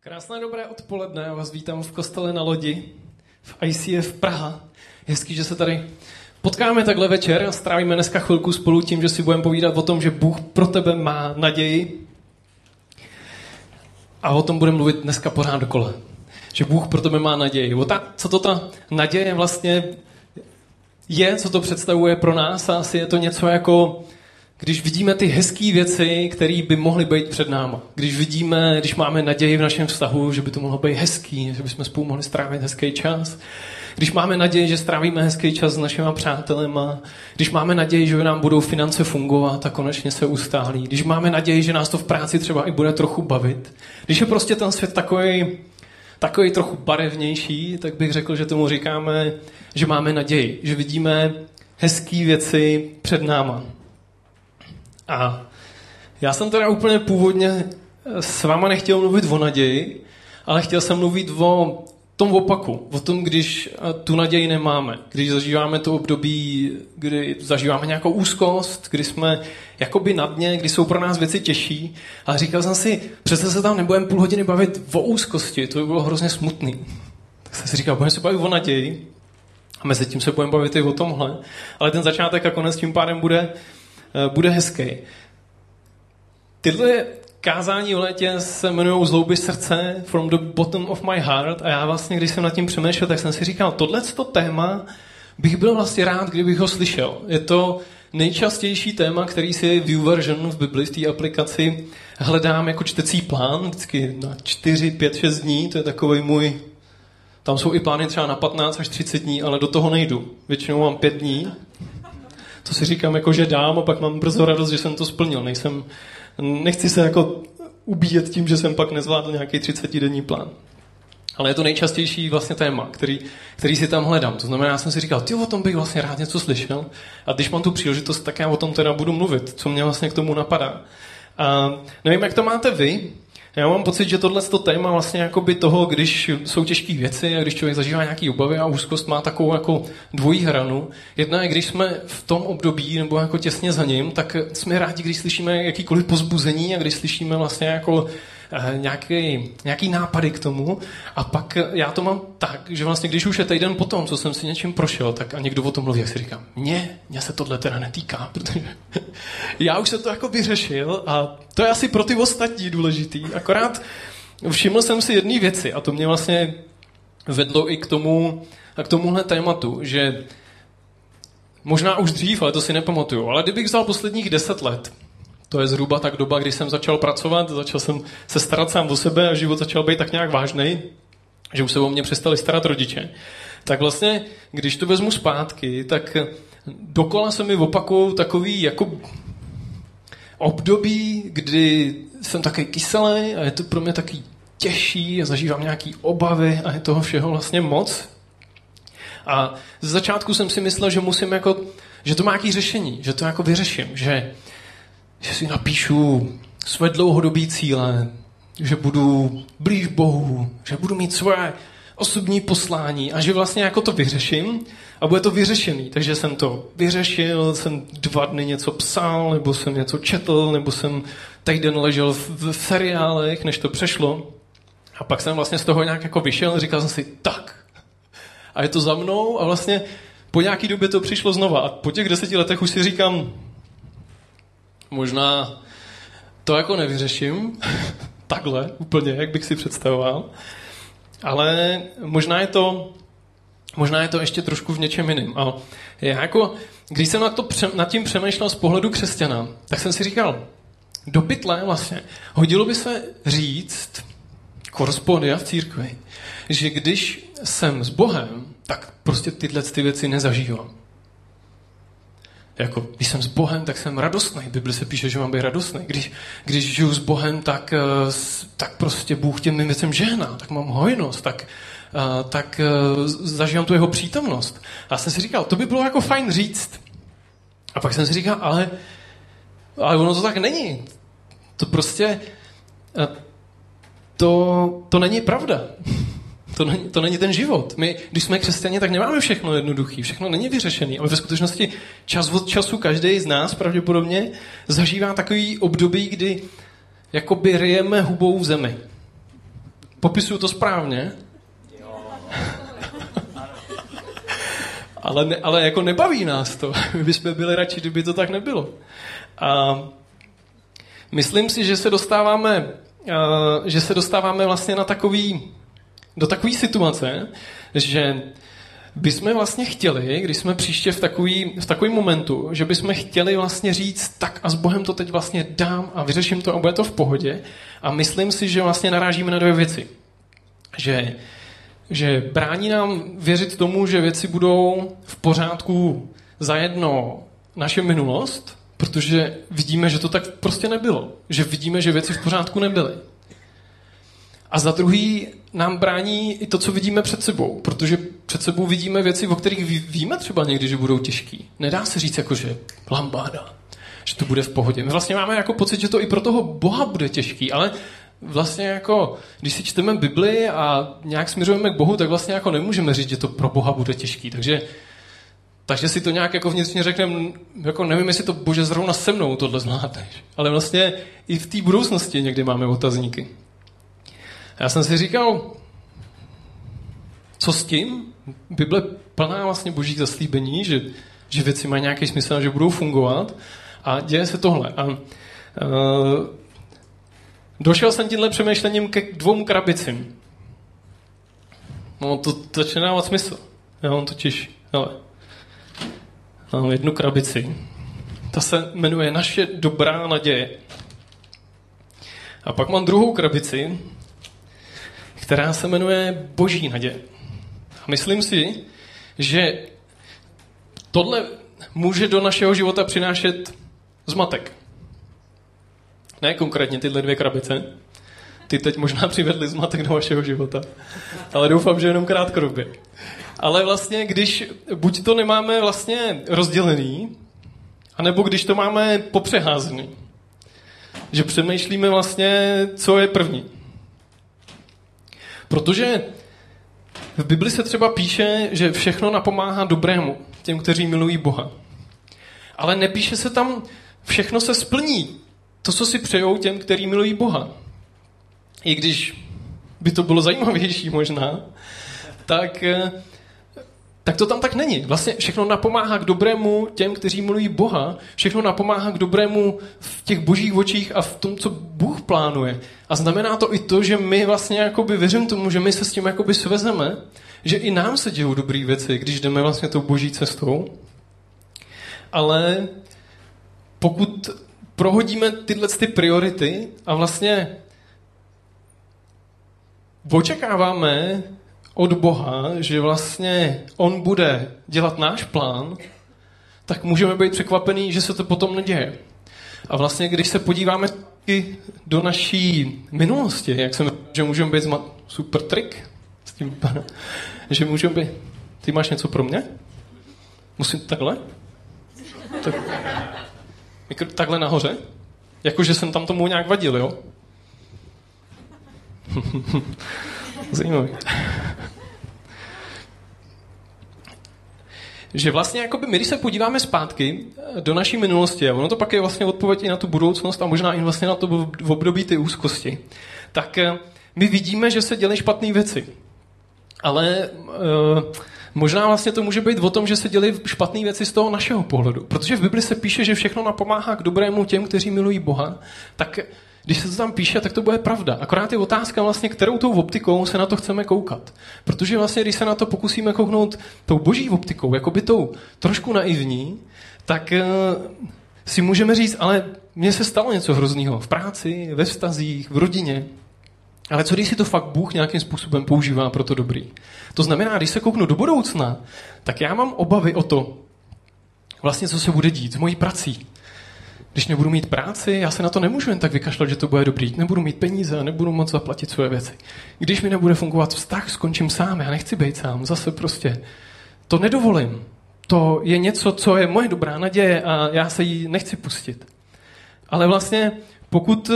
Krásné dobré odpoledne, já vás vítám v kostele na lodi v ICF Praha. Hezký, že se tady potkáme takhle večer a strávíme dneska chvilku spolu tím, že si budeme povídat o tom, že Bůh pro tebe má naději. A o tom budeme mluvit dneska pořád dokola. Že Bůh pro tebe má naději. O ta, co to ta naděje vlastně je, co to představuje pro nás a asi je to něco jako když vidíme ty hezké věci, které by mohly být před náma. Když vidíme, když máme naději v našem vztahu, že by to mohlo být hezký, že bychom spolu mohli strávit hezký čas. Když máme naději, že strávíme hezký čas s našimi přátelema, když máme naději, že nám budou finance fungovat a konečně se ustálí, když máme naději, že nás to v práci třeba i bude trochu bavit, když je prostě ten svět takový, takový trochu barevnější, tak bych řekl, že tomu říkáme, že máme naději, že vidíme hezké věci před náma. A já jsem teda úplně původně s váma nechtěl mluvit o naději, ale chtěl jsem mluvit o tom opaku, o tom, když tu naději nemáme, když zažíváme to období, kdy zažíváme nějakou úzkost, kdy jsme jakoby na dně, kdy jsou pro nás věci těžší. A říkal jsem si, přece se tam nebudeme půl hodiny bavit o úzkosti, to by bylo hrozně smutný. Tak jsem si říkal, budeme se bavit o naději a mezi tím se budeme bavit i o tomhle. Ale ten začátek a konec tím pádem bude, Eh, bude hezký. Tyhle kázání v létě se jmenují Zlouby srdce, From the bottom of my heart a já vlastně, když jsem nad tím přemýšlel, tak jsem si říkal, tohle téma bych byl vlastně rád, kdybych ho slyšel. Je to nejčastější téma, který si v version v Bibli, v té aplikaci, hledám jako čtecí plán, vždycky na 4, 5, 6 dní, to je takový můj, tam jsou i plány třeba na 15 až 30 dní, ale do toho nejdu. Většinou mám 5 dní to si říkám jako, že dám a pak mám brzo radost, že jsem to splnil. Nejsem, nechci se jako ubíjet tím, že jsem pak nezvládl nějaký 30-denní plán. Ale je to nejčastější vlastně téma, který, který si tam hledám. To znamená, já jsem si říkal, ty o tom bych vlastně rád něco slyšel. A když mám tu příležitost, tak já o tom teda budu mluvit, co mě vlastně k tomu napadá. A nevím, jak to máte vy, já mám pocit, že tohle to téma vlastně jakoby toho, když jsou těžké věci a když člověk zažívá nějaké obavy a úzkost, má takovou jako dvojí hranu. Jedna je, když jsme v tom období nebo jako těsně za ním, tak jsme rádi, když slyšíme jakýkoliv pozbuzení a když slyšíme vlastně jako nějaký, nějaký nápady k tomu. A pak já to mám tak, že vlastně když už je týden potom, co jsem si něčím prošel, tak a někdo o tom mluví, jak si říkám, mě, mě se tohle teda netýká, protože já už jsem to jako vyřešil a to je asi pro ty ostatní důležitý, akorát všiml jsem si jedné věci a to mě vlastně vedlo i k tomu, a k tomuhle tématu, že možná už dřív, ale to si nepamatuju, ale kdybych vzal posledních deset let, to je zhruba tak doba, kdy jsem začal pracovat, začal jsem se starat sám o sebe a život začal být tak nějak vážný, že už se o mě přestali starat rodiče. Tak vlastně, když to vezmu zpátky, tak dokola se mi opakují takový jako období, kdy jsem taky kyselý a je to pro mě taky těžší a zažívám nějaký obavy a je toho všeho vlastně moc. A z začátku jsem si myslel, že musím jako, že to má nějaký řešení, že to jako vyřeším, že že si napíšu své dlouhodobé cíle, že budu blíž Bohu, že budu mít svoje osobní poslání a že vlastně jako to vyřeším a bude to vyřešený. Takže jsem to vyřešil, jsem dva dny něco psal, nebo jsem něco četl, nebo jsem týden ležel v, v seriálech, než to přešlo. A pak jsem vlastně z toho nějak jako vyšel a říkal jsem si, tak. A je to za mnou a vlastně po nějaký době to přišlo znova. A po těch deseti letech už si říkám, Možná to jako nevyřeším takhle úplně, jak bych si představoval, ale možná je to, možná je to ještě trošku v něčem jiném. A já jako, když jsem nad, to, nad tím přemýšlel z pohledu křesťana, tak jsem si říkal, do pytle vlastně, hodilo by se říct, korespondia v církvi, že když jsem s Bohem, tak prostě tyhle ty věci nezažívám jako, když jsem s Bohem, tak jsem radostný. Bible se píše, že mám být radostný. Když, když žiju s Bohem, tak, eh, tak prostě Bůh těm věcem žehná, tak mám hojnost, tak, eh, tak eh, zažívám tu jeho přítomnost. A jsem si říkal, to by bylo jako fajn říct. A pak jsem si říkal, ale, ale ono to tak není. To prostě, to, to není pravda. To není, to není ten život. My, když jsme křesťané, tak nemáme všechno jednoduché, všechno není vyřešené. Ale ve skutečnosti čas od času každý z nás pravděpodobně zažívá takový období, kdy jakoby ryjeme hubou v zemi. Popisuju to správně? ale, ne, ale jako nebaví nás to. My bychom byli radši, kdyby to tak nebylo. A myslím si, že se dostáváme, že se dostáváme vlastně na takový, do takové situace, že bychom vlastně chtěli, když jsme příště v takový, v takový momentu, že bychom chtěli vlastně říct, tak a s Bohem to teď vlastně dám a vyřeším to a bude to v pohodě. A myslím si, že vlastně narážíme na dvě věci. Že, že brání nám věřit tomu, že věci budou v pořádku za jedno naše minulost, protože vidíme, že to tak prostě nebylo. Že vidíme, že věci v pořádku nebyly. A za druhý nám brání i to, co vidíme před sebou, protože před sebou vidíme věci, o kterých víme třeba někdy, že budou těžký. Nedá se říct jako, že lambáda, že to bude v pohodě. My vlastně máme jako pocit, že to i pro toho Boha bude těžký, ale vlastně jako, když si čteme Bibli a nějak směřujeme k Bohu, tak vlastně jako nemůžeme říct, že to pro Boha bude těžký. Takže, takže si to nějak jako vnitřně řekneme, jako nevím, jestli to Bože zrovna se mnou tohle zvládneš. Ale vlastně i v té budoucnosti někdy máme otazníky. Já jsem si říkal, co s tím? Bible plná vlastně božích zaslíbení, že, že věci mají nějaký smysl a že budou fungovat. A děje se tohle. A, uh, došel jsem tímhle přemýšlením ke dvou krabicím. No, to začne dávat smysl. Já mám totiž, hele, mám jednu krabici. Ta se jmenuje Naše dobrá naděje. A pak mám druhou krabici, která se jmenuje Boží naděje. A myslím si, že tohle může do našeho života přinášet zmatek. Ne konkrétně tyhle dvě krabice. Ty teď možná přivedli zmatek do vašeho života. Ale doufám, že jenom krátkodobě. Ale vlastně, když buď to nemáme vlastně rozdělený, anebo když to máme popřeházený. Že přemýšlíme vlastně, co je první. Protože v Bibli se třeba píše, že všechno napomáhá dobrému, těm, kteří milují Boha. Ale nepíše se tam, všechno se splní. To, co si přejou těm, kteří milují Boha. I když by to bylo zajímavější možná, tak eh, tak to tam tak není. Vlastně všechno napomáhá k dobrému těm, kteří milují Boha. Všechno napomáhá k dobrému v těch božích očích a v tom, co Bůh plánuje. A znamená to i to, že my vlastně jakoby věřím tomu, že my se s tím jakoby svezeme, že i nám se dějou dobré věci, když jdeme vlastně tou boží cestou. Ale pokud prohodíme tyhle ty priority a vlastně očekáváme, od Boha, že vlastně On bude dělat náš plán, tak můžeme být překvapený, že se to potom neděje. A vlastně, když se podíváme do naší minulosti, jak jsem že můžeme být super trik s tím, že můžeme být... Ty máš něco pro mě? Musím takhle? Tak, takhle nahoře? Jakože jsem tam tomu nějak vadil, jo? Zajímavý. Že vlastně jakoby my, když se podíváme zpátky eh, do naší minulosti, a ono to pak je vlastně odpověď i na tu budoucnost a možná i vlastně na to v období ty úzkosti, tak eh, my vidíme, že se dělají špatné věci. Ale uh, možná vlastně to může být o tom, že se dělají špatné věci z toho našeho pohledu. Protože v Bibli se píše, že všechno napomáhá k dobrému těm, kteří milují Boha, tak když se to tam píše, tak to bude pravda. Akorát je otázka vlastně, kterou tou optikou se na to chceme koukat. Protože vlastně, když se na to pokusíme kouknout tou boží optikou, jako by tou trošku naivní, tak uh, si můžeme říct, ale mně se stalo něco hrozného v práci, ve vztazích, v rodině. Ale co když si to fakt Bůh nějakým způsobem používá pro to dobrý? To znamená, když se kouknu do budoucna, tak já mám obavy o to, vlastně co se bude dít s mojí prací, když nebudu mít práci, já se na to nemůžu jen tak vykašlat, že to bude dobrý. Nebudu mít peníze a nebudu moc zaplatit své věci. Když mi nebude fungovat vztah, skončím sám. Já nechci být sám. Zase prostě to nedovolím. To je něco, co je moje dobrá naděje a já se jí nechci pustit. Ale vlastně, pokud,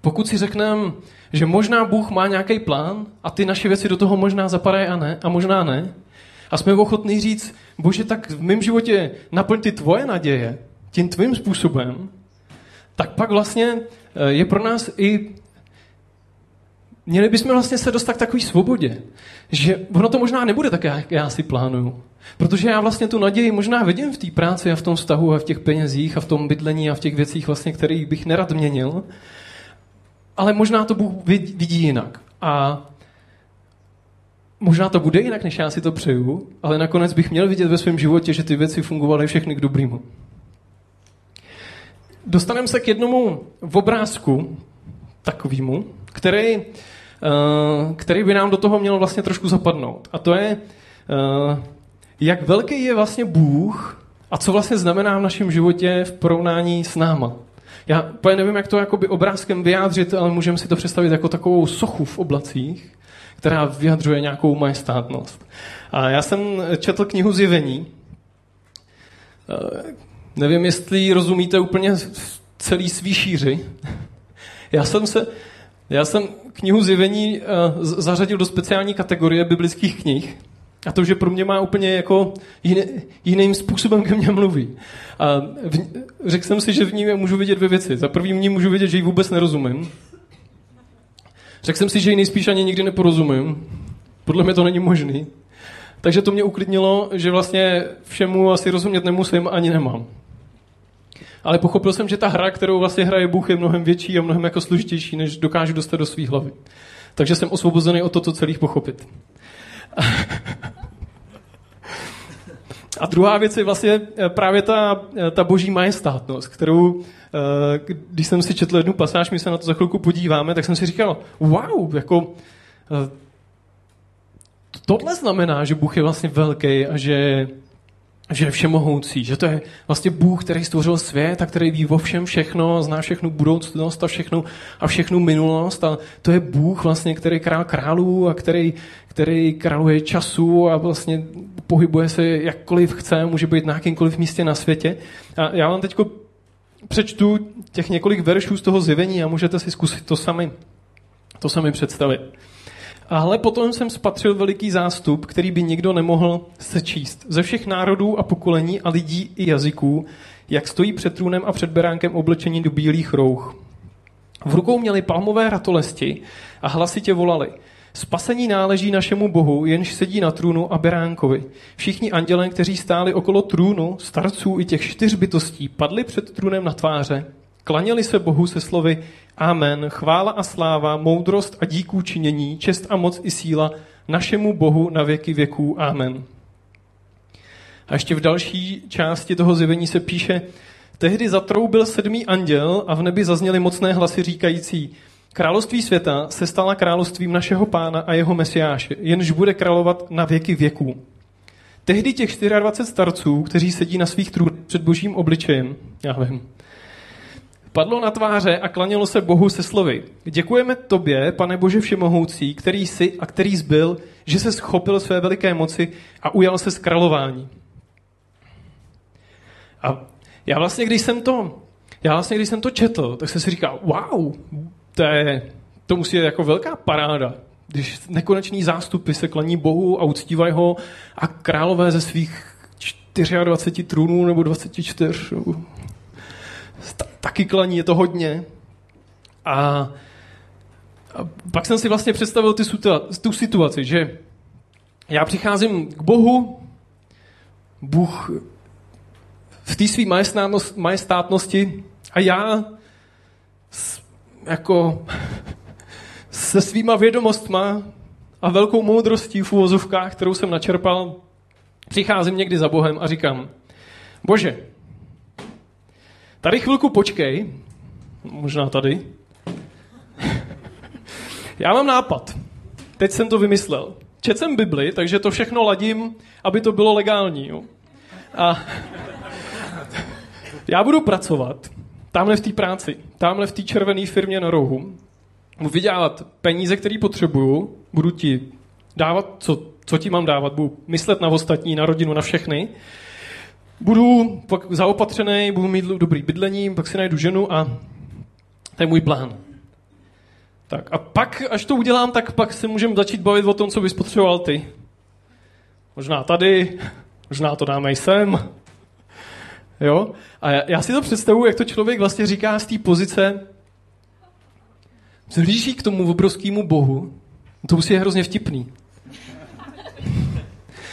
pokud si řekneme, že možná Bůh má nějaký plán a ty naše věci do toho možná zapadají a ne, a možná ne, a jsme ochotní říct, bože, tak v mém životě naplň ty tvoje naděje, tím tvým způsobem, tak pak vlastně eh, je pro nás i měli bychom vlastně se dostat k takové svobodě, že ono to možná nebude tak, jak já si plánuju. Protože já vlastně tu naději možná vidím v té práci a v tom vztahu a v těch penězích a v tom bydlení a v těch věcích, vlastně, kterých bych nerad měnil. Ale možná to Bůh vidí jinak. A možná to bude jinak, než já si to přeju, ale nakonec bych měl vidět ve svém životě, že ty věci fungovaly všechny k dobrému. Dostaneme se k jednomu v obrázku, takovýmu, který, uh, který by nám do toho měl vlastně trošku zapadnout. A to je, uh, jak velký je vlastně Bůh a co vlastně znamená v našem životě v porovnání s náma. Já úplně nevím, jak to jakoby obrázkem vyjádřit, ale můžeme si to představit jako takovou sochu v oblacích, která vyjadřuje nějakou majestátnost. A já jsem četl knihu Zjevení. Nevím, jestli rozumíte úplně celý svý šíři. Já jsem se, já jsem knihu Zjevení uh, zařadil do speciální kategorie biblických knih. A to, že pro mě má úplně jako jiný, jiným způsobem ke mně mluví. A v, řekl jsem si, že v ní můžu vidět dvě věci. Za první v ní můžu vidět, že ji vůbec nerozumím. Řekl jsem si, že ji nejspíš ani nikdy neporozumím. Podle mě to není možný. Takže to mě uklidnilo, že vlastně všemu asi rozumět nemusím, ani nemám. Ale pochopil jsem, že ta hra, kterou vlastně hraje Bůh, je mnohem větší a mnohem jako složitější, než dokážu dostat do svých hlavy. Takže jsem osvobozený o toto celých pochopit. A druhá věc je vlastně eh, právě ta, eh, ta boží majestátnost, kterou, eh, když jsem si četl jednu pasáž, my se na to za chvilku podíváme, tak jsem si říkal, wow, jako tohle znamená, že Bůh je vlastně velký a že že je všemohoucí, že to je vlastně Bůh, který stvořil svět a který ví o všem všechno, zná všechnu budoucnost a všechnu, a všechnu minulost a to je Bůh vlastně, který král králů a který, který králuje času a vlastně pohybuje se jakkoliv chce, může být na jakýmkoliv místě na světě. A já vám teď přečtu těch několik veršů z toho zjevení a můžete si zkusit to sami, to sami představit. Ale potom jsem spatřil veliký zástup, který by nikdo nemohl sečíst. Ze všech národů a pokolení a lidí i jazyků, jak stojí před trůnem a před beránkem oblečení do bílých rouch. V rukou měli palmové ratolesti a hlasitě volali. Spasení náleží našemu Bohu, jenž sedí na trůnu a beránkovi. Všichni andělé, kteří stáli okolo trůnu, starců i těch čtyř bytostí, padli před trůnem na tváře Klaněli se Bohu se slovy Amen, chvála a sláva, moudrost a díků činění, čest a moc i síla našemu Bohu na věky věků. Amen. A ještě v další části toho zjevení se píše, tehdy zatroubil sedmý anděl a v nebi zazněly mocné hlasy říkající, království světa se stala královstvím našeho pána a jeho mesiáše, jenž bude královat na věky věků. Tehdy těch 24 starců, kteří sedí na svých trůnech před božím obličejem, já vím, Padlo na tváře a klanělo se Bohu se slovy. Děkujeme tobě, pane Bože všemohoucí, který jsi a který zbyl, že se schopil své veliké moci a ujal se z králování. A já vlastně, když jsem to, já vlastně, když jsem to četl, tak jsem si říkal, wow, to, je, to musí být jako velká paráda, když nekonečný zástupy se klaní Bohu a uctívají ho a králové ze svých 24 trůnů nebo 24 nebo taky klaní, je to hodně. A, a pak jsem si vlastně představil ty, tu situaci, že já přicházím k Bohu, Bůh v té své majestátnosti a já s, jako se svýma vědomostma a velkou moudrostí v uvozovkách, kterou jsem načerpal, přicházím někdy za Bohem a říkám, Bože, Tady chvilku počkej, možná tady. Já mám nápad. Teď jsem to vymyslel. Četl jsem Bibli, takže to všechno ladím, aby to bylo legální. Jo? A já budu pracovat tamhle v té práci, tamhle v té červené firmě na rohu. Budu vydělávat peníze, které potřebuju, budu ti dávat, co, co ti mám dávat, budu myslet na ostatní, na rodinu, na všechny budu pak zaopatřený, budu mít dobrý bydlení, pak si najdu ženu a to je můj plán. Tak a pak, až to udělám, tak pak se můžeme začít bavit o tom, co bys potřeboval ty. Možná tady, možná to dáme i sem. Jo? A já, já si to představuji, jak to člověk vlastně říká z té pozice, zhlíží k tomu obrovskému bohu, to musí je hrozně vtipný.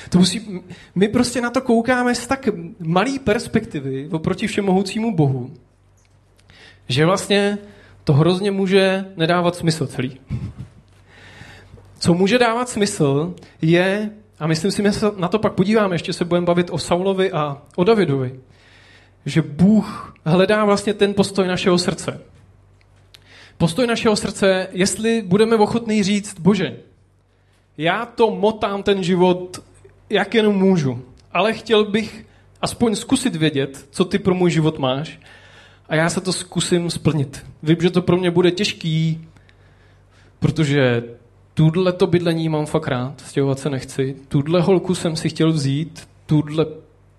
To musí, my prostě na to koukáme z tak malý perspektivy oproti všemohoucímu bohu, že vlastně to hrozně může nedávat smysl celý. Co může dávat smysl, je, a myslím si, že se na to pak podíváme, ještě se budeme bavit o Saulovi a o Davidovi, že Bůh hledá vlastně ten postoj našeho srdce. Postoj našeho srdce, jestli budeme ochotní říct, bože, já to motám ten život, jak jenom můžu, ale chtěl bych aspoň zkusit vědět, co ty pro můj život máš a já se to zkusím splnit. Vím, že to pro mě bude těžký, protože tuhle to bydlení mám fakt rád, stěhovat se nechci, tuhle holku jsem si chtěl vzít, tuhle,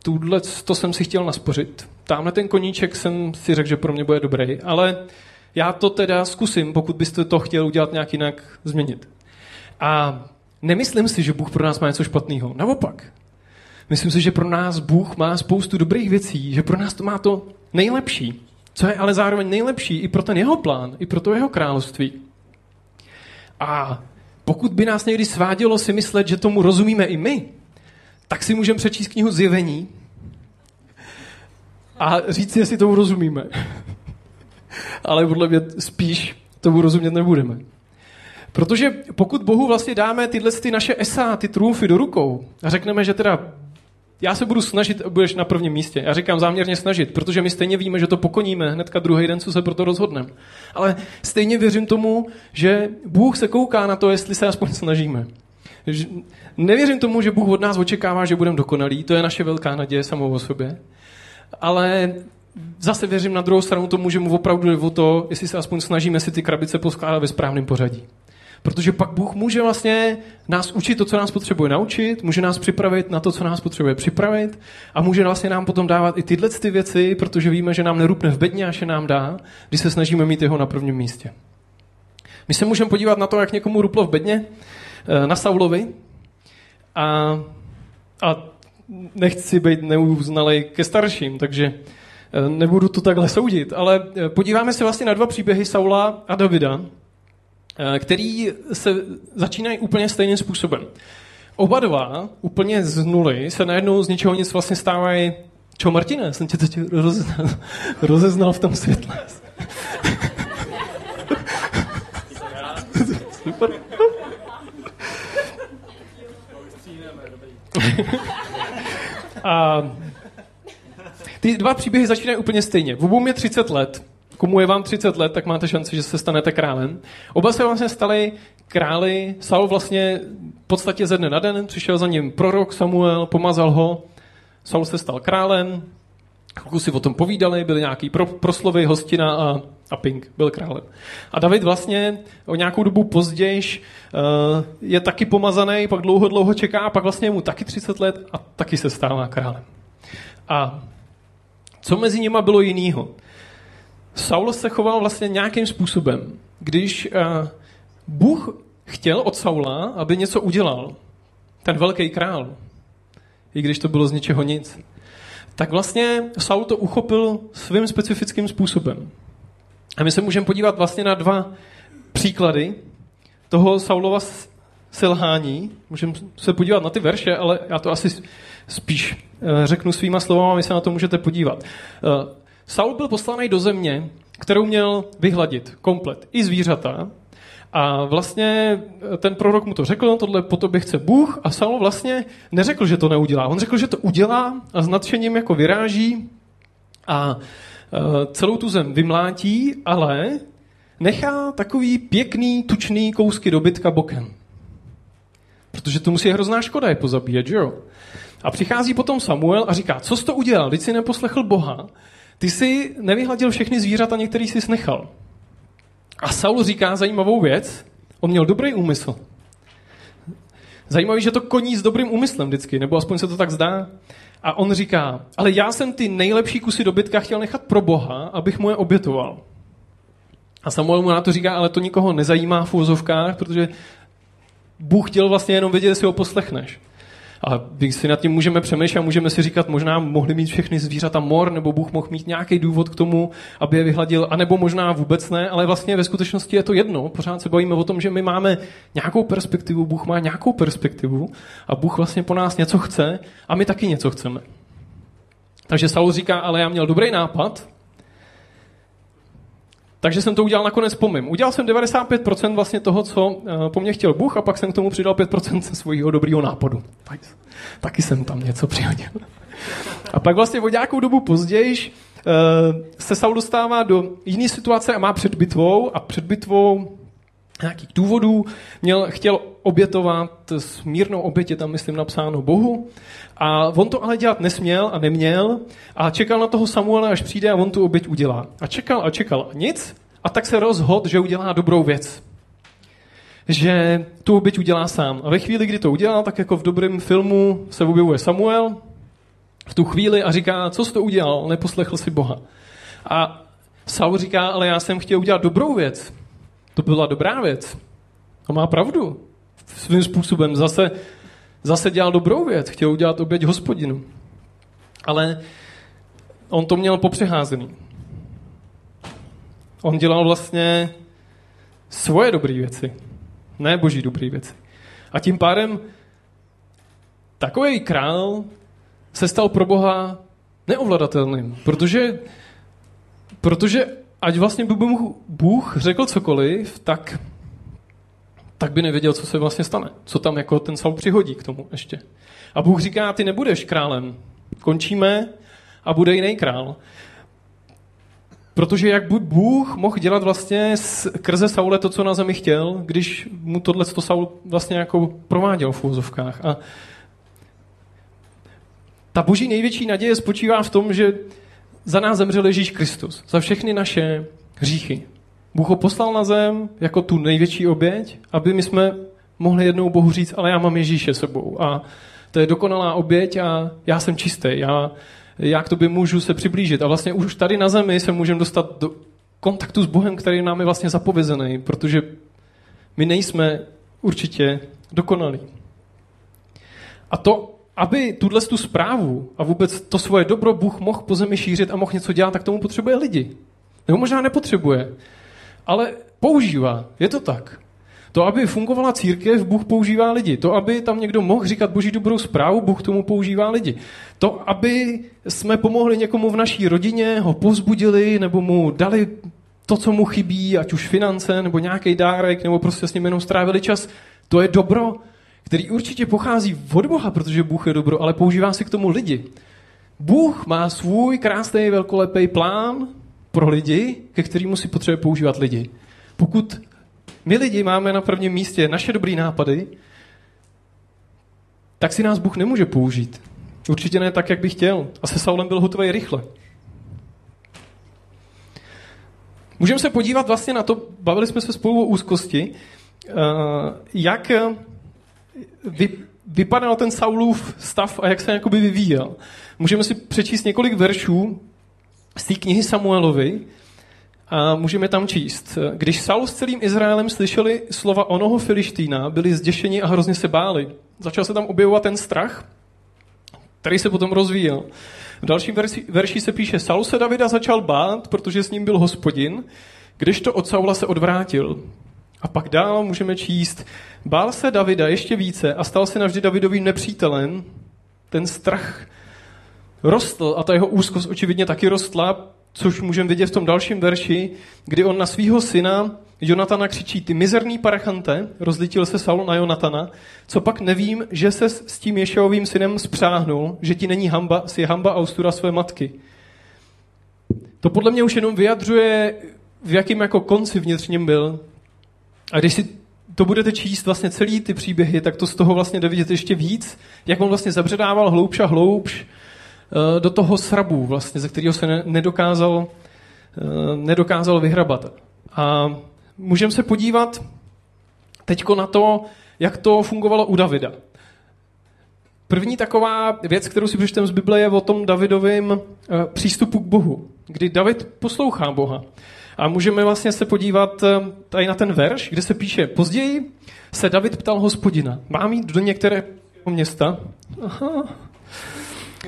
tuhle to jsem si chtěl naspořit, tamhle ten koníček jsem si řekl, že pro mě bude dobrý, ale já to teda zkusím, pokud byste to chtěl udělat nějak jinak, změnit. A nemyslím si, že Bůh pro nás má něco špatného. Naopak. Myslím si, že pro nás Bůh má spoustu dobrých věcí, že pro nás to má to nejlepší. Co je ale zároveň nejlepší i pro ten jeho plán, i pro to jeho království. A pokud by nás někdy svádělo si myslet, že tomu rozumíme i my, tak si můžeme přečíst knihu Zjevení a říct si, jestli tomu rozumíme. Ale podle mě spíš tomu rozumět nebudeme. Protože pokud Bohu vlastně dáme tyhle ty naše esa, ty trumfy do rukou a řekneme, že teda já se budu snažit, budeš na prvním místě. Já říkám záměrně snažit, protože my stejně víme, že to pokoníme hnedka druhý den, co se proto rozhodneme. Ale stejně věřím tomu, že Bůh se kouká na to, jestli se aspoň snažíme. Nevěřím tomu, že Bůh od nás očekává, že budeme dokonalí, to je naše velká naděje samou o sobě. Ale zase věřím na druhou stranu tomu, že mu opravdu jde o to, jestli se aspoň snažíme si ty krabice poskládat ve správném pořadí. Protože pak Bůh může vlastně nás učit to, co nás potřebuje naučit, může nás připravit na to, co nás potřebuje připravit a může vlastně nám potom dávat i tyhle ty věci, protože víme, že nám nerupne v bedně, až je nám dá, když se snažíme mít jeho na prvním místě. My se můžeme podívat na to, jak někomu ruplo v bedně, eh, na Saulovi a, a nechci být neuznalej ke starším, takže eh, nebudu to takhle soudit, ale eh, podíváme se vlastně na dva příběhy Saula a Davida, který se začínají úplně stejným způsobem. Oba dva, úplně z nuly, se najednou z ničeho nic vlastně stávají Čo, Martine, jsem tě teď rozeznal, rozeznal v tom světle. Super. A ty dva příběhy začínají úplně stejně. V obou je 30 let komu je vám 30 let, tak máte šanci, že se stanete králem. Oba se vlastně stali králi. Saul vlastně v podstatě ze dne na den přišel za ním prorok Samuel, pomazal ho. Saul se stal králem, chvilku si o tom povídali, byly nějaký pro, proslovy, hostina a, a Pink byl králem. A David vlastně o nějakou dobu později uh, je taky pomazaný, pak dlouho, dlouho čeká a pak vlastně mu taky 30 let a taky se stává králem. A co mezi nimi bylo jinýho? Saul se choval vlastně nějakým způsobem. Když uh, Bůh chtěl od Saula, aby něco udělal, ten velký král, i když to bylo z ničeho nic, tak vlastně Saul to uchopil svým specifickým způsobem. A my se můžeme podívat vlastně na dva příklady toho Saulova selhání. Můžeme se podívat na ty verše, ale já to asi spíš eh, řeknu svýma slovama, my se na to můžete podívat. Eh, Saul byl poslaný do země, kterou měl vyhladit komplet. I zvířata. A vlastně ten prorok mu to řekl, tohle po tobě chce Bůh a Saul vlastně neřekl, že to neudělá. On řekl, že to udělá a s nadšením jako vyráží a e, celou tu zem vymlátí, ale nechá takový pěkný, tučný kousky dobytka bokem. Protože to musí je hrozná škoda je pozabíjet, že jo? A přichází potom Samuel a říká, co jsi to udělal, když jsi neposlechl Boha ty jsi nevyhladil všechny zvířata, některý jsi snechal. A Saul říká zajímavou věc. On měl dobrý úmysl. Zajímavý, že to koní s dobrým úmyslem vždycky, nebo aspoň se to tak zdá. A on říká, ale já jsem ty nejlepší kusy dobytka chtěl nechat pro Boha, abych mu je obětoval. A Samuel mu na to říká, ale to nikoho nezajímá v úzovkách, protože Bůh chtěl vlastně jenom vědět, jestli ho poslechneš. A když si nad tím můžeme přemýšlet můžeme si říkat, možná mohli mít všechny zvířata mor, nebo Bůh mohl mít nějaký důvod k tomu, aby je vyhladil, anebo možná vůbec ne, ale vlastně ve skutečnosti je to jedno. Pořád se bavíme o tom, že my máme nějakou perspektivu, Bůh má nějakou perspektivu a Bůh vlastně po nás něco chce a my taky něco chceme. Takže Saul říká, ale já měl dobrý nápad, takže jsem to udělal nakonec po mým. Udělal jsem 95% vlastně toho, co eh, po mně chtěl Bůh a pak jsem k tomu přidal 5% svého dobrýho nápadu. Taky jsem tam něco přihodil. A pak vlastně o nějakou dobu později eh, se Saul dostává do jiné situace a má před bitvou a před bitvou nějakých důvodů měl, chtěl obětovat smírnou obětě, tam myslím napsáno Bohu. A on to ale dělat nesměl a neměl a čekal na toho Samuela, až přijde a on tu oběť udělá. A čekal a čekal a nic. A tak se rozhodl, že udělá dobrou věc. Že tu oběť udělá sám. A ve chvíli, kdy to udělal, tak jako v dobrém filmu se objevuje Samuel v tu chvíli a říká, co jsi to udělal, neposlechl si Boha. A Saul říká, ale já jsem chtěl udělat dobrou věc. To byla dobrá věc. A má pravdu. Svým způsobem zase, zase dělal dobrou věc. Chtěl udělat oběť hospodinu. Ale on to měl popřeházený. On dělal vlastně svoje dobré věci, ne boží dobré věci. A tím pádem takový král se stal pro Boha neovladatelným, protože, protože ať vlastně by mu Bůh řekl cokoliv, tak, tak by nevěděl, co se vlastně stane. Co tam jako ten Saul přihodí k tomu ještě. A Bůh říká, ty nebudeš králem. Končíme a bude jiný král. Protože jak Bůh mohl dělat vlastně skrze Saule to, co na zemi chtěl, když mu tohle to Saul vlastně jako prováděl v úzovkách. A ta boží největší naděje spočívá v tom, že za nás zemřel Ježíš Kristus, za všechny naše hříchy. Bůh ho poslal na zem jako tu největší oběť, aby my jsme mohli jednou Bohu říct, ale já mám Ježíše sebou a to je dokonalá oběť a já jsem čistý, já, já k tobě můžu se přiblížit. A vlastně už tady na zemi se můžeme dostat do kontaktu s Bohem, který nám je vlastně zapovězený, protože my nejsme určitě dokonalí. A to aby tuhle tu zprávu a vůbec to svoje dobro Bůh mohl po zemi šířit a mohl něco dělat, tak tomu potřebuje lidi. Nebo možná nepotřebuje, ale používá. Je to tak. To, aby fungovala církev, Bůh používá lidi. To, aby tam někdo mohl říkat boží dobrou zprávu, Bůh tomu používá lidi. To, aby jsme pomohli někomu v naší rodině, ho povzbudili, nebo mu dali to, co mu chybí, ať už finance, nebo nějaký dárek, nebo prostě s ním jenom strávili čas, to je dobro, který určitě pochází od Boha, protože Bůh je dobro, ale používá si k tomu lidi. Bůh má svůj krásný velkolepý plán pro lidi, ke kterému si potřebuje používat lidi. Pokud my lidi máme na prvním místě naše dobrý nápady, tak si nás Bůh nemůže použít. Určitě ne tak, jak by chtěl. A se Saulem byl hotový rychle. Můžeme se podívat vlastně na to, bavili jsme se spolu o úzkosti, eh, jak vy, vypadal ten Saulův stav a jak se jakoby vyvíjel. Můžeme si přečíst několik veršů z té knihy Samuelovi a můžeme tam číst. Když Saul s celým Izraelem slyšeli slova onoho Filištína, byli zděšeni a hrozně se báli. Začal se tam objevovat ten strach, který se potom rozvíjel. V dalším verši, verši se píše, Saul se Davida začal bát, protože s ním byl hospodin, když to od Saula se odvrátil. A pak dál můžeme číst, bál se Davida ještě více a stal se navždy Davidovým nepřítelem. Ten strach rostl a ta jeho úzkost očividně taky rostla, což můžeme vidět v tom dalším verši, kdy on na svého syna Jonatana křičí, ty mizerný parachante, rozlitil se Saul na Jonatana, co pak nevím, že se s tím Ješovým synem spřáhnul, že ti není hamba, si hamba a ostuda své matky. To podle mě už jenom vyjadřuje, v jakým jako konci vnitřním byl. A když si to budete číst vlastně celý ty příběhy, tak to z toho vlastně jde ještě víc, jak on vlastně zabředával hloubš a hloubš eh, do toho srabu, vlastně, ze kterého se nedokázal, eh, nedokázal vyhrabat. A můžeme se podívat teď na to, jak to fungovalo u Davida. První taková věc, kterou si přečteme z Bible, je o tom Davidovém eh, přístupu k Bohu, kdy David poslouchá Boha. A můžeme vlastně se podívat eh, tady na ten verš, kde se píše, později se David ptal hospodina, mám jít do některého města, Aha.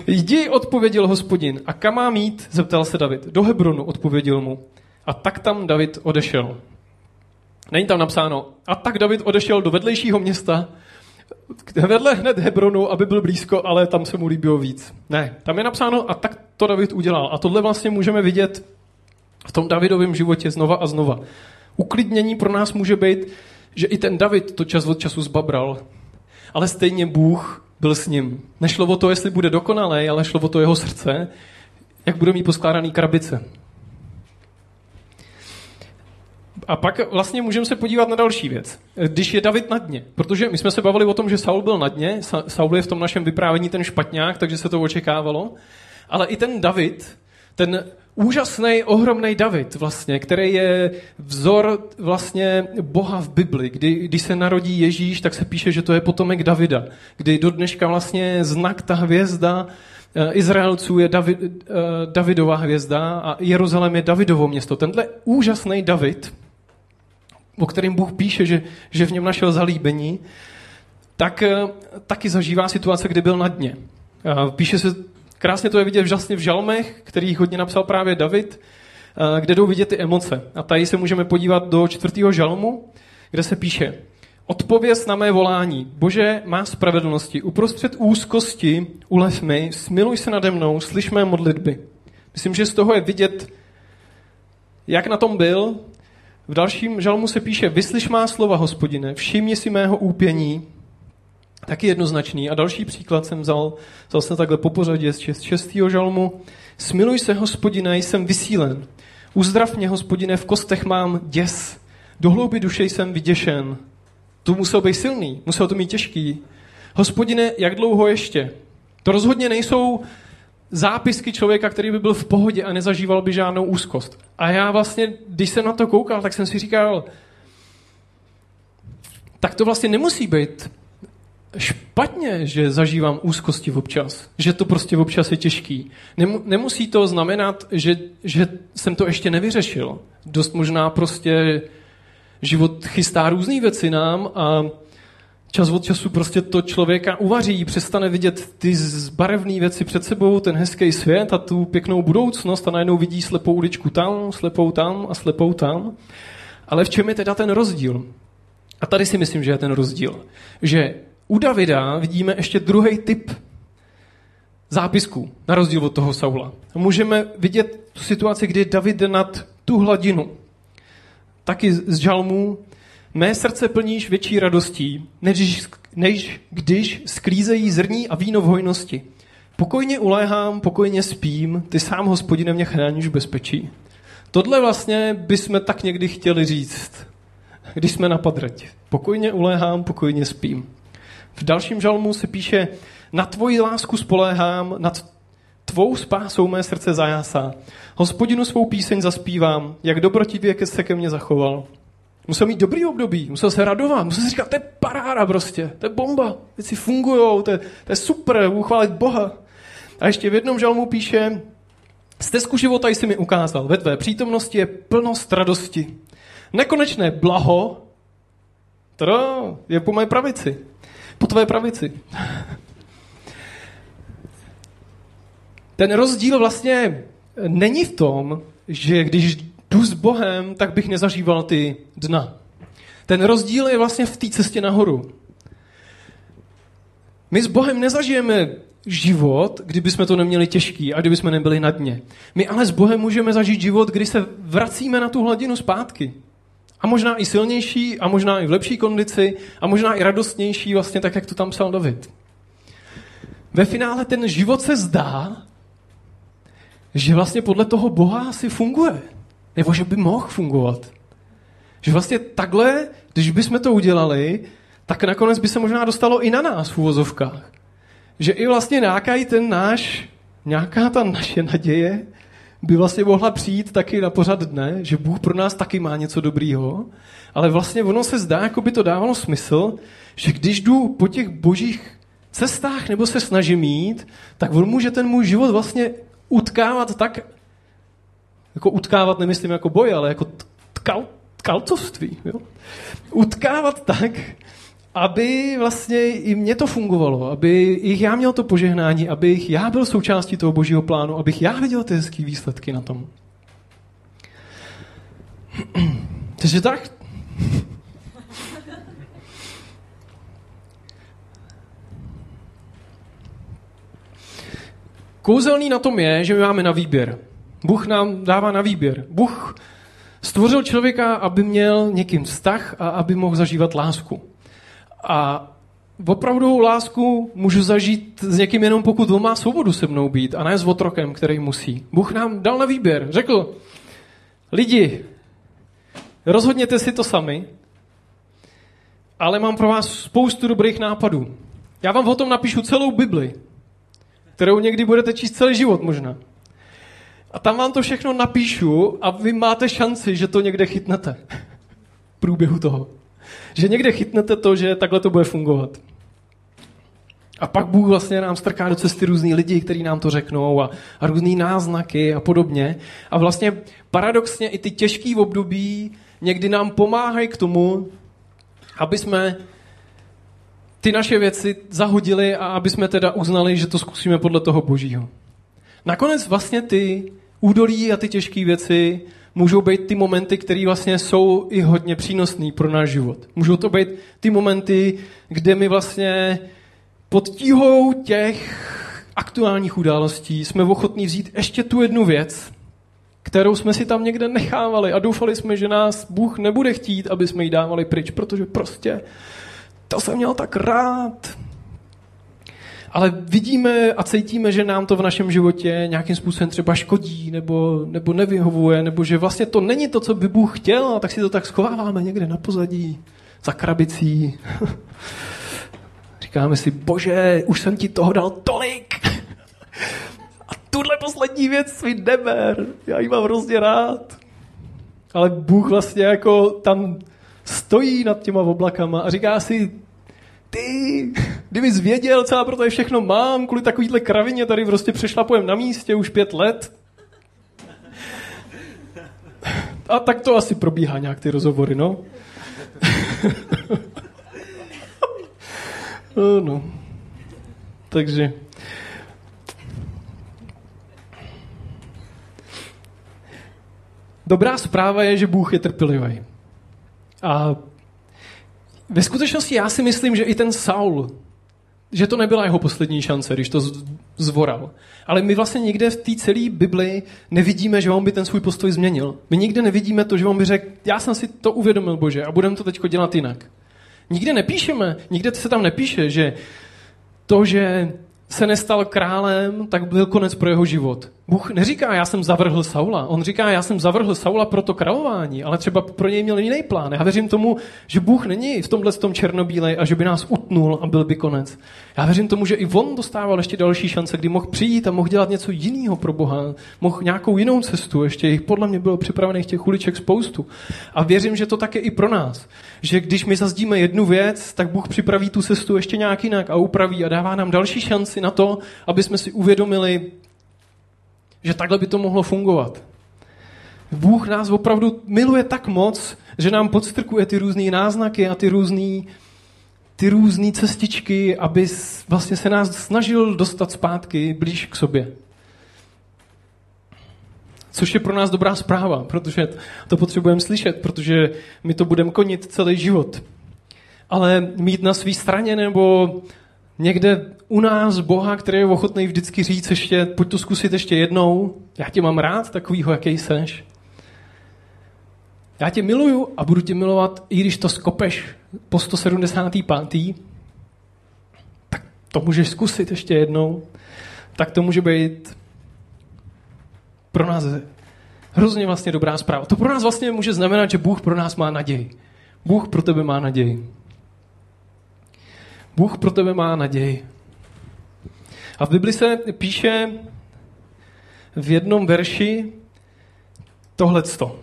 Jdi, odpověděl hospodin. A kam mám jít? Zeptal se David. Do Hebronu, odpověděl mu. A tak tam David odešel. Není tam napsáno. A tak David odešel do vedlejšího města, vedle hned Hebronu, aby byl blízko, ale tam se mu líbilo víc. Ne, tam je napsáno a tak to David udělal. A tohle vlastně můžeme vidět v tom Davidovém životě znova a znova. Uklidnění pro nás může být, že i ten David to čas od času zbabral, ale stejně Bůh byl s ním. Nešlo o to, jestli bude dokonalý, ale šlo o to jeho srdce, jak bude mít poskládaný krabice. A pak vlastně můžeme se podívat na další věc. Když je David na dně, protože my jsme se bavili o tom, že Saul byl na dně, Saul je v tom našem vyprávění ten špatňák, takže se to očekávalo, ale i ten David, ten úžasný, ohromný David vlastně, který je vzor vlastně Boha v Bibli. Kdy, když se narodí Ježíš, tak se píše, že to je potomek Davida. Kdy do dneška vlastně znak ta hvězda eh, Izraelců je David, eh, Davidová hvězda a Jeruzalém je Davidovo město. Tenhle úžasný David, o kterém Bůh píše, že, že v něm našel zalíbení, tak eh, taky zažívá situace, kdy byl na dně. Píše se Krásně to je vidět vlastně v žalmech, kterých hodně napsal právě David, eh, kde jdou vidět ty emoce. A tady se můžeme podívat do čtvrtého žalmu, kde se píše Odpověz na mé volání. Bože, má spravedlnosti. Uprostřed úzkosti ulev mi, smiluj se nade mnou, slyš mé modlitby. Myslím, že z toho je vidět, jak na tom byl. V dalším žalmu se píše, vyslyš má slova, hospodine, všimni si mého úpění, taky jednoznačný. A další příklad jsem vzal, vzal jsem takhle po pořadě z šestého žalmu. Smiluj se, hospodine, jsem vysílen. Uzdrav mě, hospodine, v kostech mám děs. Do hlouby duše jsem vyděšen. To musel být silný, musel to mít těžký. Hospodine, jak dlouho ještě? To rozhodně nejsou zápisky člověka, který by byl v pohodě a nezažíval by žádnou úzkost. A já vlastně, když jsem na to koukal, tak jsem si říkal, tak to vlastně nemusí být špatně, že zažívám úzkosti občas, že to prostě občas je těžký. Nemusí to znamenat, že, že jsem to ještě nevyřešil. Dost možná prostě život chystá různé věci nám a čas od času prostě to člověka uvaří, přestane vidět ty barevné věci před sebou, ten hezký svět a tu pěknou budoucnost a najednou vidí slepou uličku tam, slepou tam a slepou tam. Ale v čem je teda ten rozdíl? A tady si myslím, že je ten rozdíl. Že u Davida vidíme ještě druhý typ zápisků, na rozdíl od toho Saula. Můžeme vidět tu situaci, kdy David jde nad tu hladinu. Taky z žalmů. Mé srdce plníš větší radostí, než, než když sklízejí zrní a víno v hojnosti. Pokojně uléhám, pokojně spím, ty sám, hospodine, mě chráníš v bezpečí. Tohle vlastně bychom tak někdy chtěli říct, když jsme na padrať. Pokojně uléhám, pokojně spím. V dalším žalmu se píše, na tvoji lásku spoléhám, nad tvou spásou mé srdce zajásá. Hospodinu svou píseň zaspívám, jak dobrotivě se ke mně zachoval. Musel mít dobrý období, musel se radovat, musel si říkat, to je paráda prostě, to je bomba, věci fungují, to, to je super, uchválit Boha. A ještě v jednom žalmu píše, stezku života jsi mi ukázal, ve tvé přítomnosti je plnost radosti. Nekonečné blaho, to je po mé pravici po tvé pravici. Ten rozdíl vlastně není v tom, že když jdu s Bohem, tak bych nezažíval ty dna. Ten rozdíl je vlastně v té cestě nahoru. My s Bohem nezažijeme život, kdyby jsme to neměli těžký a kdyby jsme nebyli na dně. My ale s Bohem můžeme zažít život, kdy se vracíme na tu hladinu zpátky. A možná i silnější, a možná i v lepší kondici, a možná i radostnější, vlastně tak, jak to tam psal David. Ve finále ten život se zdá, že vlastně podle toho Boha asi funguje. Nebo že by mohl fungovat. Že vlastně takhle, když bychom to udělali, tak nakonec by se možná dostalo i na nás v úvozovkách. Že i vlastně nějaká ten náš, nějaká ta naše naděje by vlastně mohla přijít taky na pořad dne, že Bůh pro nás taky má něco dobrýho, ale vlastně ono se zdá, jako by to dávalo smysl, že když jdu po těch božích cestách nebo se snažím mít, tak on může ten můj život vlastně utkávat tak, jako utkávat nemyslím jako boj, ale jako tkal, tkalcovství. Jo? Utkávat tak, aby vlastně i mě to fungovalo, aby i já měl to požehnání, abych já byl součástí toho božího plánu, abych já viděl ty hezké výsledky na tom. Takže tak. Kouzelný na tom je, že my máme na výběr. Bůh nám dává na výběr. Bůh stvořil člověka, aby měl někým vztah a aby mohl zažívat lásku. A opravdu lásku můžu zažít s někým jenom pokud on má svobodu se mnou být a ne s otrokem, který musí. Bůh nám dal na výběr. Řekl, lidi, rozhodněte si to sami, ale mám pro vás spoustu dobrých nápadů. Já vám o tom napíšu celou Bibli, kterou někdy budete číst celý život možná. A tam vám to všechno napíšu a vy máte šanci, že to někde chytnete. V průběhu toho. Že někde chytnete to, že takhle to bude fungovat. A pak Bůh vlastně nám strká do cesty různý lidi, kteří nám to řeknou a, a různý náznaky a podobně. A vlastně paradoxně i ty těžké období někdy nám pomáhají k tomu, aby jsme ty naše věci zahodili a aby jsme teda uznali, že to zkusíme podle toho božího. Nakonec vlastně ty údolí a ty těžké věci můžou být ty momenty, které vlastně jsou i hodně přínosné pro náš život. Můžou to být ty momenty, kde my vlastně pod tíhou těch aktuálních událostí jsme ochotní vzít ještě tu jednu věc, kterou jsme si tam někde nechávali a doufali jsme, že nás Bůh nebude chtít, aby jsme ji dávali pryč, protože prostě to jsem měl tak rád, ale vidíme a cítíme, že nám to v našem životě nějakým způsobem třeba škodí nebo, nebo nevyhovuje, nebo že vlastně to není to, co by Bůh chtěl, a tak si to tak schováváme někde na pozadí, za krabicí. Říkáme si, bože, už jsem ti toho dal tolik. A tuhle poslední věc mi neber, já ji mám hrozně rád. Ale Bůh vlastně jako tam stojí nad těma oblakama a říká si, ty, kdybys věděl, co já pro to je všechno mám, kvůli takovýhle kravině tady prostě přešlapujem na místě už pět let. A tak to asi probíhá nějak ty rozhovory, no. no, no. Takže... Dobrá zpráva je, že Bůh je trpělivý. A ve skutečnosti já si myslím, že i ten Saul, že to nebyla jeho poslední šance, když to zvoral. Ale my vlastně nikde v té celé Bibli nevidíme, že on by ten svůj postoj změnil. My nikde nevidíme to, že on by řekl, já jsem si to uvědomil, Bože, a budeme to teď dělat jinak. Nikde nepíšeme, nikde se tam nepíše, že to, že se nestal králem, tak byl konec pro jeho život. Bůh neříká, já jsem zavrhl Saula. On říká, já jsem zavrhl Saula pro to králování, ale třeba pro něj měl jiný plán. Já věřím tomu, že Bůh není v tomhle tom černobílej a že by nás utnul a byl by konec. Já věřím tomu, že i on dostával ještě další šance, kdy mohl přijít a mohl dělat něco jiného pro Boha. Mohl nějakou jinou cestu. Ještě jich podle mě bylo připravených těch uliček spoustu. A věřím, že to také i pro nás. Že když my zazdíme jednu věc, tak Bůh připraví tu cestu ještě nějak jinak a upraví a dává nám další šanci na to, aby jsme si uvědomili, že takhle by to mohlo fungovat. Bůh nás opravdu miluje tak moc, že nám podstrkuje ty různé náznaky a ty různé ty různé cestičky, aby vlastně se nás snažil dostat zpátky blíž k sobě. Což je pro nás dobrá zpráva, protože to potřebujeme slyšet, protože my to budeme konit celý život. Ale mít na své straně nebo někde u nás Boha, který je ochotný vždycky říct ještě, pojď to zkusit ještě jednou, já tě mám rád takovýho, jaký seš. Já tě miluju a budu tě milovat, i když to skopeš po 175. Tak to můžeš zkusit ještě jednou. Tak to může být pro nás hrozně vlastně dobrá zpráva. To pro nás vlastně může znamenat, že Bůh pro nás má naději. Bůh pro tebe má naději. Bůh pro tebe má naději. A v Bibli se píše v jednom verši tohleto.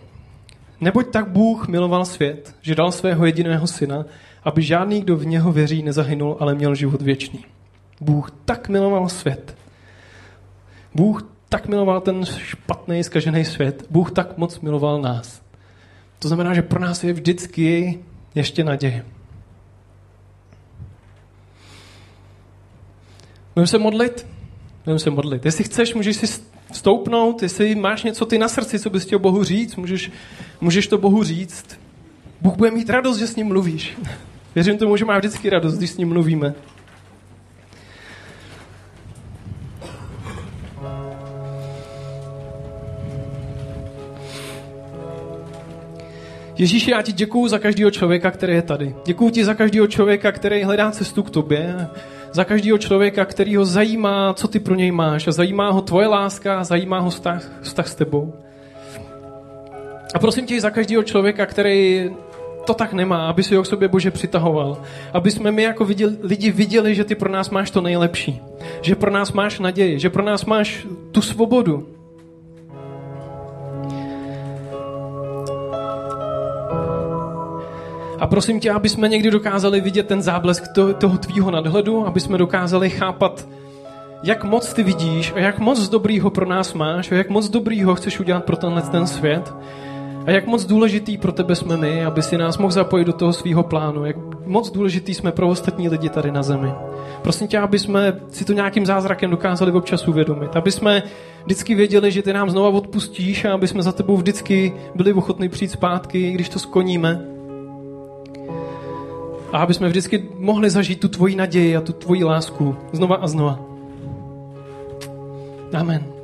Neboť tak Bůh miloval svět, že dal svého jediného syna, aby žádný, kdo v něho věří, nezahynul, ale měl život věčný. Bůh tak miloval svět. Bůh tak miloval ten špatný, zkažený svět. Bůh tak moc miloval nás. To znamená, že pro nás je vždycky ještě naděje. Budeme se modlit. Budeme se modlit. Jestli chceš, můžeš si vstoupnout, jestli máš něco ty na srdci, co bys chtěl Bohu říct, můžeš, můžeš to Bohu říct. Bůh bude mít radost, že s ním mluvíš. Věřím tomu, že má vždycky radost, když s ním mluvíme. Ježíši, já ti děkuju za každého člověka, který je tady. Děkuju ti za každého člověka, který hledá cestu k tobě. Za každého člověka, který ho zajímá, co ty pro něj máš. A zajímá ho tvoje láska, zajímá ho vztah, vztah s tebou. A prosím tě za každého člověka, který to tak nemá, aby si ho k sobě Bože přitahoval. Aby jsme my jako viděli, lidi viděli, že ty pro nás máš to nejlepší. Že pro nás máš naději, že pro nás máš tu svobodu. A prosím tě, aby jsme někdy dokázali vidět ten záblesk toho, toho tvýho nadhledu, aby jsme dokázali chápat, jak moc ty vidíš a jak moc dobrýho pro nás máš a jak moc dobrýho chceš udělat pro tenhle ten svět. A jak moc důležitý pro tebe jsme my, aby si nás mohl zapojit do toho svého plánu. Jak moc důležitý jsme pro ostatní lidi tady na zemi. Prosím tě, aby jsme si to nějakým zázrakem dokázali občas uvědomit. Aby jsme vždycky věděli, že ty nám znova odpustíš a aby jsme za tebou vždycky byli ochotní přijít zpátky, když to skoníme. A aby jsme vždycky mohli zažít tu tvoji naději a tu tvoji lásku znova a znova. Amen.